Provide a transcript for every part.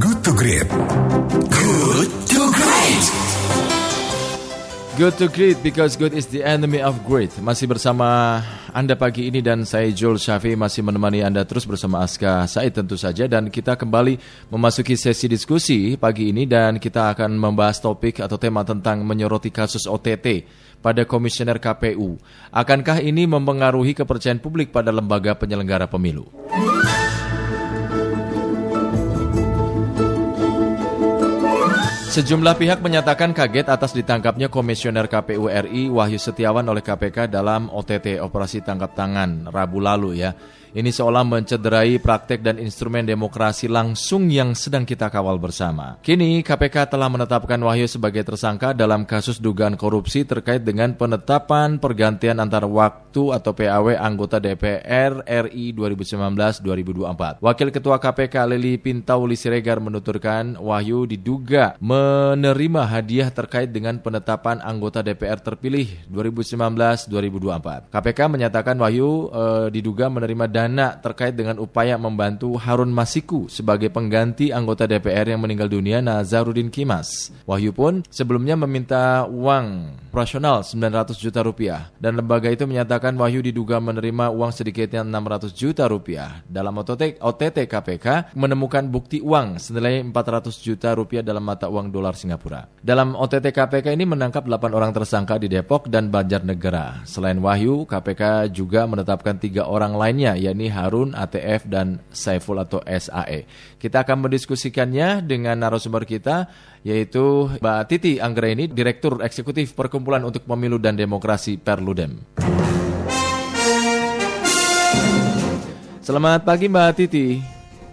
Good to Great. Good to Great. Good to great because good is the enemy of great. Masih bersama Anda pagi ini dan saya Joel Syafi masih menemani Anda terus bersama Aska Said tentu saja dan kita kembali memasuki sesi diskusi pagi ini dan kita akan membahas topik atau tema tentang menyoroti kasus OTT pada komisioner KPU. Akankah ini mempengaruhi kepercayaan publik pada lembaga penyelenggara pemilu? Sejumlah pihak menyatakan kaget atas ditangkapnya Komisioner KPU RI Wahyu Setiawan oleh KPK dalam OTT Operasi Tangkap Tangan Rabu lalu ya. Ini seolah mencederai praktek dan instrumen demokrasi langsung yang sedang kita kawal bersama. Kini KPK telah menetapkan Wahyu sebagai tersangka dalam kasus dugaan korupsi terkait dengan penetapan pergantian antar waktu atau PAW anggota DPR RI 2019-2024. Wakil Ketua KPK Lili Pintauli Siregar menuturkan Wahyu diduga menerima hadiah terkait dengan penetapan anggota DPR terpilih 2019-2024. KPK menyatakan Wahyu e, diduga menerima dana terkait dengan upaya membantu Harun Masiku sebagai pengganti anggota DPR yang meninggal dunia Nazarudin Kimas. Wahyu pun sebelumnya meminta uang operasional 900 juta rupiah dan lembaga itu menyatakan Wahyu diduga menerima uang sedikitnya 600 juta rupiah. Dalam OTT, OTT KPK menemukan bukti uang senilai 400 juta rupiah dalam mata uang dolar Singapura. Dalam OTT KPK ini menangkap 8 orang tersangka di Depok dan Banjarnegara. Selain Wahyu, KPK juga menetapkan tiga orang lainnya yakni Harun, ATF, dan Saiful atau SAE. Kita akan mendiskusikannya dengan narasumber kita yaitu Mbak Titi Anggraini, Direktur Eksekutif Perkumpulan untuk Pemilu dan Demokrasi Perludem. Selamat pagi Mbak Titi.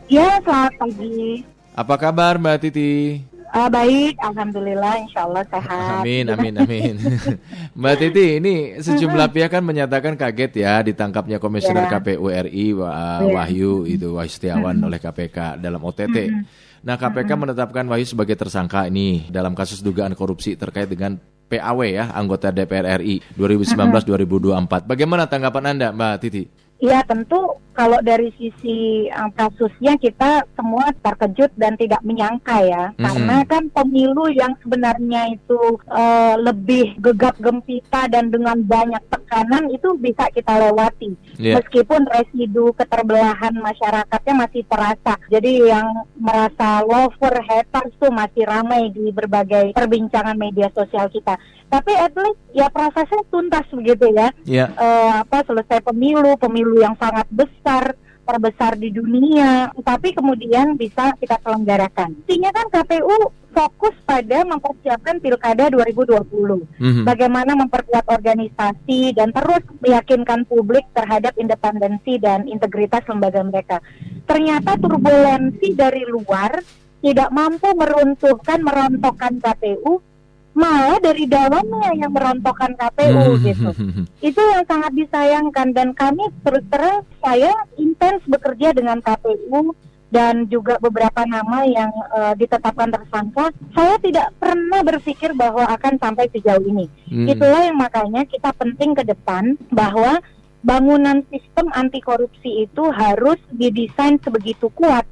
Ya, selamat pagi. Apa kabar Mbak Titi? Uh, baik, alhamdulillah, insya Allah sehat. Amin, amin, amin. Mbak Titi, ini sejumlah pihak kan menyatakan kaget ya ditangkapnya Komisioner Ya. KPU RI Wah- Ya. Wahyu itu Wahyu Setiawan oleh KPK dalam OTT. Nah, KPK menetapkan Wahyu sebagai tersangka ini dalam kasus dugaan korupsi terkait dengan PAW ya, anggota DPR RI 2019-2024. Bagaimana tanggapan Anda, Mbak Titi? Iya, tentu kalau dari sisi uh, kasusnya kita semua terkejut dan tidak menyangka ya, Mhm. karena kan pemilu yang sebenarnya itu uh, lebih gegap gempita dan dengan banyak tekanan itu bisa kita lewati, Iya. meskipun residu keterbelahan masyarakatnya masih terasa. Jadi yang merasa lover haters tuh masih ramai di berbagai perbincangan media sosial kita. Tapi at least ya prosesnya tuntas begitu ya. Iya. Eh, apa selesai pemilu, pemilu yang sangat besar, terbesar di dunia, tapi kemudian bisa kita selenggarakan. Intinya kan KPU fokus pada mempersiapkan Pilkada 2020. Mhm. Bagaimana memperkuat organisasi dan terus meyakinkan publik terhadap independensi dan integritas lembaga mereka. Ternyata turbulensi dari luar tidak mampu meruntuhkan, merontokkan KPU, malah dari dalamnya yang merontokkan KPU gitu. Itu yang sangat disayangkan dan kami terus terang saya intens bekerja dengan KPU dan juga beberapa nama yang eh, ditetapkan tersangka. Saya tidak pernah berpikir bahwa akan sampai sejauh ini. Hmm. itulah yang makanya kita penting ke depan bahwa bangunan sistem anti korupsi itu harus didesain sebegitu kuat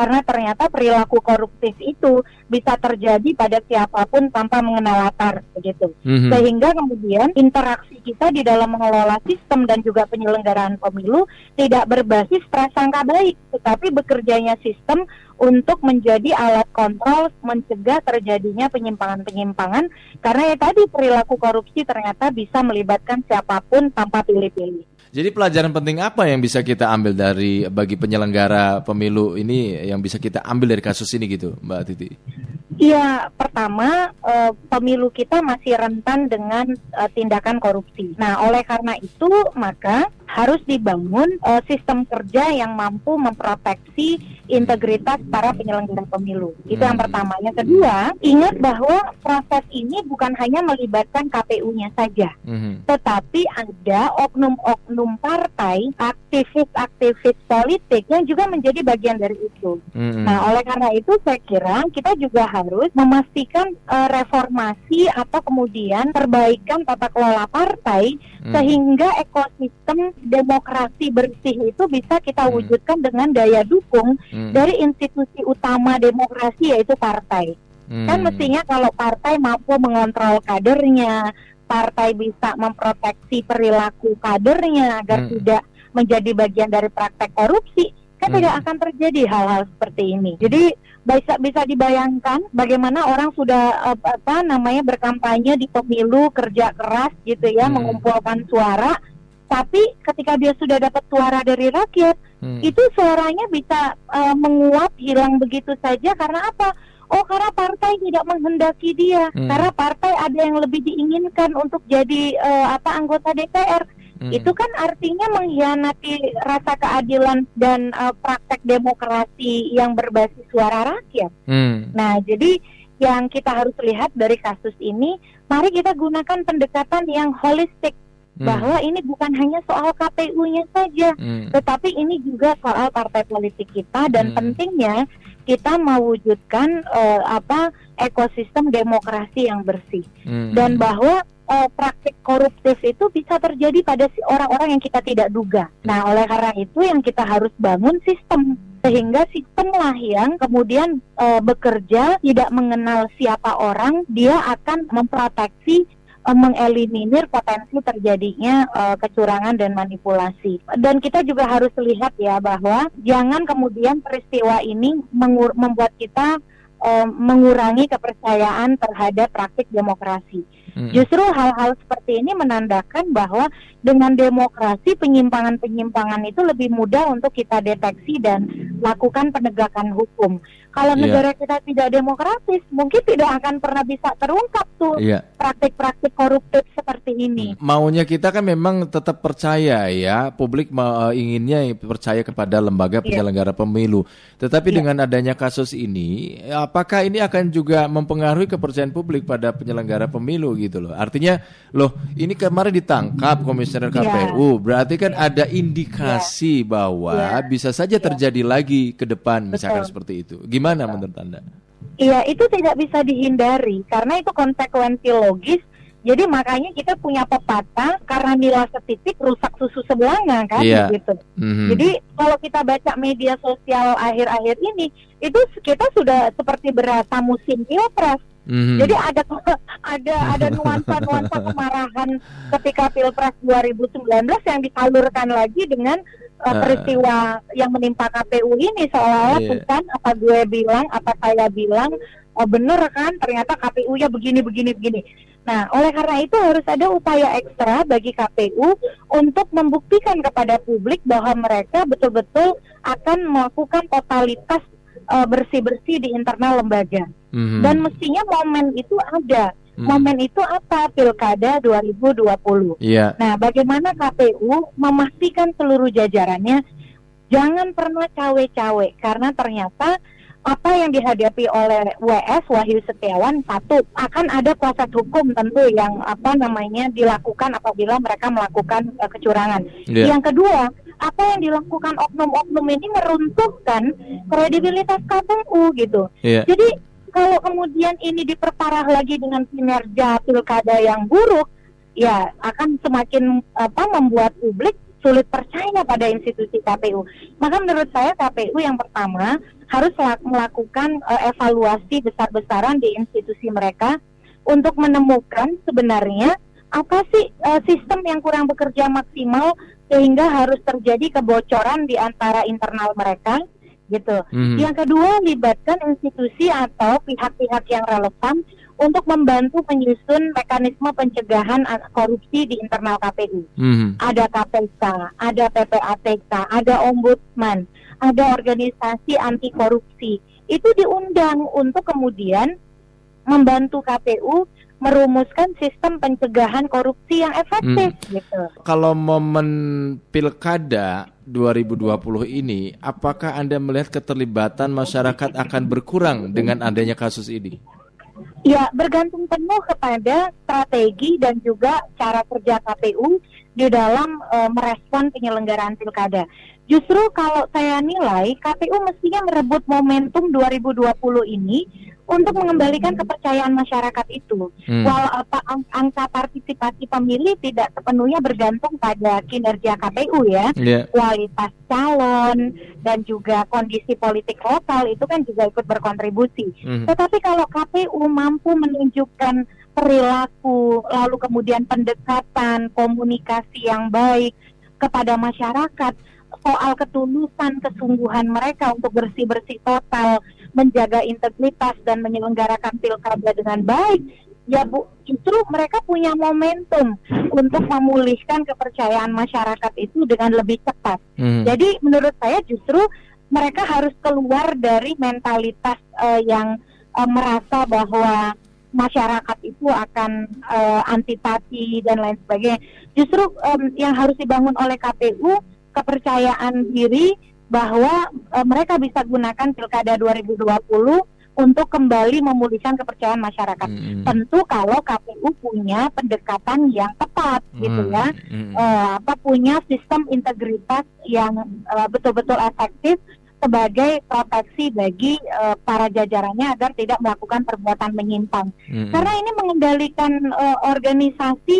karena ternyata perilaku koruptif itu bisa terjadi pada siapa pun tanpa mengenal latar begitu Mhm. sehingga kemudian interaksi kita di dalam mengelola sistem dan juga penyelenggaraan pemilu tidak berbasis prasangka baik, tetapi bekerjanya sistem untuk menjadi alat kontrol mencegah terjadinya penyimpangan-penyimpangan karena ya tadi perilaku korupsi ternyata bisa melibatkan siapa pun tanpa pilih-pilih. Jadi pelajaran penting apa yang bisa kita ambil dari bagi penyelenggara pemilu ini yang bisa kita ambil dari kasus ini gitu, Mbak Titi? Iya, pertama eh, pemilu kita masih rentan dengan eh, tindakan korupsi. Nah, oleh karena itu maka harus dibangun eh, sistem kerja yang mampu memproteksi integritas para penyelenggara pemilu. Itu yang Hmm. pertama. Yang kedua, ingat bahwa proses ini bukan hanya melibatkan KPU-nya saja Mhm. tetapi ada oknum-oknum partai, aktivis-aktivis politik yang juga menjadi bagian dari itu. Mhm. Nah, oleh karena itu saya kira kita juga harus memastikan eh, reformasi atau kemudian perbaikan tata kelola partai Hmm. sehingga ekosistem demokrasi bersih itu bisa kita Hmm. wujudkan dengan daya dukung Hmm. dari institusi utama demokrasi yaitu partai. Hmm. Kan mestinya kalau partai mampu mengontrol kadernya, partai bisa memproteksi perilaku kadernya agar Hmm. tidak menjadi bagian dari praktek korupsi, kan Hmm. tidak akan terjadi hal-hal seperti ini. Jadi bisa bisa dibayangkan bagaimana orang sudah apa namanya berkampanye di pemilu kerja keras gitu ya Hmm. mengumpulkan suara, tapi ketika dia sudah dapat suara dari rakyat Hmm. itu suaranya bisa eh, menguap hilang begitu saja karena apa? Oh karena partai tidak menghendaki dia, Hmm. karena partai ada yang lebih diinginkan untuk jadi eh, apa anggota DPR. Hmm. Itu kan artinya mengkhianati rasa keadilan dan eh, praktek demokrasi yang berbasis suara rakyat. Hmm. Nah jadi yang kita harus lihat dari kasus ini, mari kita gunakan pendekatan yang holistik Hmm. bahwa ini bukan hanya soal KPU-nya saja, Hmm. tetapi ini juga soal partai politik kita dan Hmm. pentingnya kita mewujudkan eh, apa ekosistem demokrasi yang bersih Hmm. dan bahwa eh, praktik koruptif itu bisa terjadi pada si orang-orang yang kita tidak duga. Nah, oleh karena itu yang kita harus bangun sistem sehingga sistemlah yang kemudian eh, bekerja tidak mengenal siapa orang, dia akan memproteksi mengeliminir potensi terjadinya eh, kecurangan dan manipulasi. Dan kita juga harus lihat ya bahwa jangan kemudian peristiwa ini membuat kita eh, mengurangi kepercayaan terhadap praktik demokrasi. Hmm. Justru hal-hal seperti ini menandakan bahwa dengan demokrasi penyimpangan-penyimpangan itu lebih mudah untuk kita deteksi dan lakukan penegakan hukum. Kalau Iya. negara kita tidak demokratis, mungkin tidak akan pernah bisa terungkap tuh Iya. praktik-praktik koruptif seperti ini. Maunya kita kan memang tetap percaya ya, publik ma- inginnya percaya kepada lembaga penyelenggara pemilu. Tetapi Iya. dengan adanya kasus ini, apakah ini akan juga mempengaruhi kepercayaan publik pada penyelenggara pemilu gitu loh? Artinya, loh ini kemarin ditangkap komisioner Iya. KPU, berarti kan ada indikasi bahwa Iya. bisa saja terjadi lagi ke depan, misalkan Betul. seperti itu. Gimana menurut anda? Iya, itu tidak bisa dihindari karena itu konsekuensi logis. Jadi makanya kita punya pepatah karena nila setitik rusak susu sebelanga kan Iya. gitu. Mhm. Jadi kalau kita baca media sosial akhir-akhir ini itu kita sudah seperti berasa musim pilpres. Mhm. Jadi ada ada ada nuansa-nuansa kemarahan ketika Pilpres 2019 yang disalurkan lagi dengan uh, Uh. peristiwa yang menimpa KPU ini seolah-olah Iya. bukan apa gue bilang, apa saya bilang, oh bener kan ternyata KPU-nya begini begini begini. Nah, oleh karena itu harus ada upaya ekstra bagi KPU untuk membuktikan kepada publik bahwa mereka betul-betul akan melakukan totalitas uh, bersih-bersih di internal lembaga. Mhm. Dan mestinya momen itu ada. Mhm. Momen itu apa? Pilkada 2020. Iya. Nah, bagaimana KPU memastikan seluruh jajarannya jangan pernah cawe-cawe karena ternyata apa yang dihadapi oleh WS Wahyu Setiawan satu akan ada proses hukum tentu yang apa namanya dilakukan apabila mereka melakukan eh, kecurangan. Iya. Yang kedua, apa yang dilakukan oknum-oknum ini meruntuhkan kredibilitas KPU gitu. Iya. Jadi kalau kemudian ini diperparah lagi dengan kinerja pilkada yang buruk, ya akan semakin apa membuat publik sulit percaya pada institusi KPU. Maka menurut saya KPU yang pertama harus lak- melakukan eh, evaluasi besar-besaran di institusi mereka untuk menemukan sebenarnya apa sih eh, sistem yang kurang bekerja maksimal sehingga harus terjadi kebocoran di antara internal mereka gitu. Mhm. Yang kedua, libatkan institusi atau pihak-pihak yang relevan untuk membantu menyusun mekanisme pencegahan korupsi di internal KPU. Mhm. Ada KPK, ada PPATK, ada ombudsman, ada organisasi anti korupsi. Itu diundang untuk kemudian membantu KPU merumuskan sistem pencegahan korupsi yang efektif gitu. Kalau momen pilkada 2020 ini, apakah Anda melihat keterlibatan masyarakat akan berkurang dengan adanya kasus ini? Ya, bergantung penuh kepada strategi dan juga cara kerja KPU di dalam eh, merespon penyelenggaraan pilkada. Justru kalau saya nilai KPU mestinya merebut momentum 2020 ini untuk mengembalikan kepercayaan masyarakat itu. Hmm. Walau apa angka partisipasi pemilih tidak sepenuhnya bergantung pada kinerja KPU ya, Iya. kualitas calon dan juga kondisi politik lokal itu kan juga ikut berkontribusi. Mhm. Tetapi kalau KPU mampu menunjukkan perilaku, lalu kemudian pendekatan, komunikasi yang baik kepada masyarakat, soal ketulusan, kesungguhan mereka untuk bersih-bersih total, menjaga integritas dan menyelenggarakan pilkada dengan baik, ya bu, justru mereka punya momentum untuk memulihkan kepercayaan masyarakat itu dengan lebih cepat. Mhm. Jadi menurut saya justru mereka harus keluar dari mentalitas eh, yang eh, merasa bahwa masyarakat itu akan eh, antipati dan lain sebagainya. Justru em, yang harus dibangun oleh KPU kepercayaan diri bahwa eh, mereka bisa gunakan pilkada 2020 untuk kembali memulihkan kepercayaan masyarakat. Mhm. Tentu kalau KPU punya pendekatan yang tepat gitu Hmm. ya Mhm. eh, apa punya sistem integritas yang eh, betul-betul efektif sebagai proteksi bagi eh, para jajarannya agar tidak melakukan perbuatan menyimpang. Mhm. Karena ini mengendalikan eh, organisasi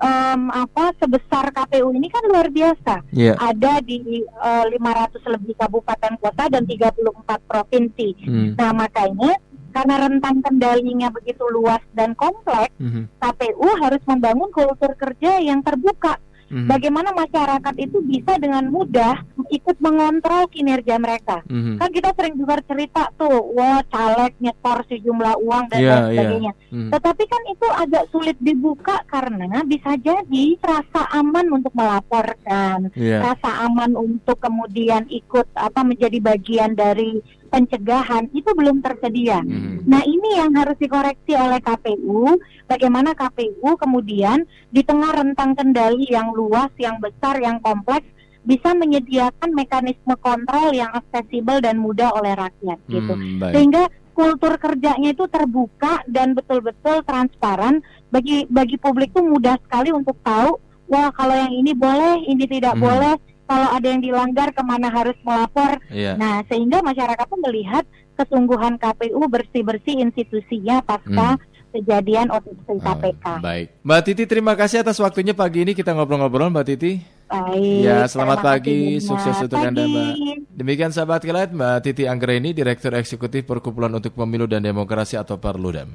em, apa sebesar KPU ini kan luar biasa. Iya. Ada di eh, 500 lebih kabupaten kota dan 34 provinsi. Mhm. Nah, makanya karena rentang kendalinya begitu luas dan kompleks, Mhm. KPU harus membangun kultur kerja yang terbuka Mhm. bagaimana masyarakat itu bisa dengan mudah ikut mengontrol kinerja mereka. Mhm. Kan kita sering dengar cerita tuh, wah caleg nyetor sejumlah uang dan Iya, lain iya. sebagainya. Mhm. Tetapi kan itu agak sulit dibuka karena bisa jadi rasa aman untuk melaporkan, Iya. rasa aman untuk kemudian ikut apa menjadi bagian dari pencegahan itu belum tersedia. Mhm. Nah ini yang harus dikoreksi oleh KPU, bagaimana KPU kemudian di tengah rentang kendali yang luas, yang besar, yang kompleks, bisa menyediakan mekanisme kontrol yang aksesibel dan mudah oleh rakyat gitu. Hmm. Sehingga kultur kerjanya itu terbuka dan betul-betul transparan bagi bagi publik itu mudah sekali untuk tahu, wah kalau yang ini boleh, ini tidak Mhm. boleh, kalau ada yang dilanggar ke mana harus melapor, Iya. Nah, sehingga masyarakat pun melihat kesungguhan KPU bersih-bersih institusinya pasca kejadian OTT KPK. Hmm. Oh, baik. Mbak Titi terima kasih atas waktunya pagi ini kita ngobrol-ngobrol Mbak Titi. Baik. Ya, selamat pagi, kasih sukses untuk Anda. Mbak. Demikian sahabat kilat Mbak Titi Anggreni, Direktur Eksekutif Perkumpulan untuk Pemilu dan Demokrasi atau Perludem.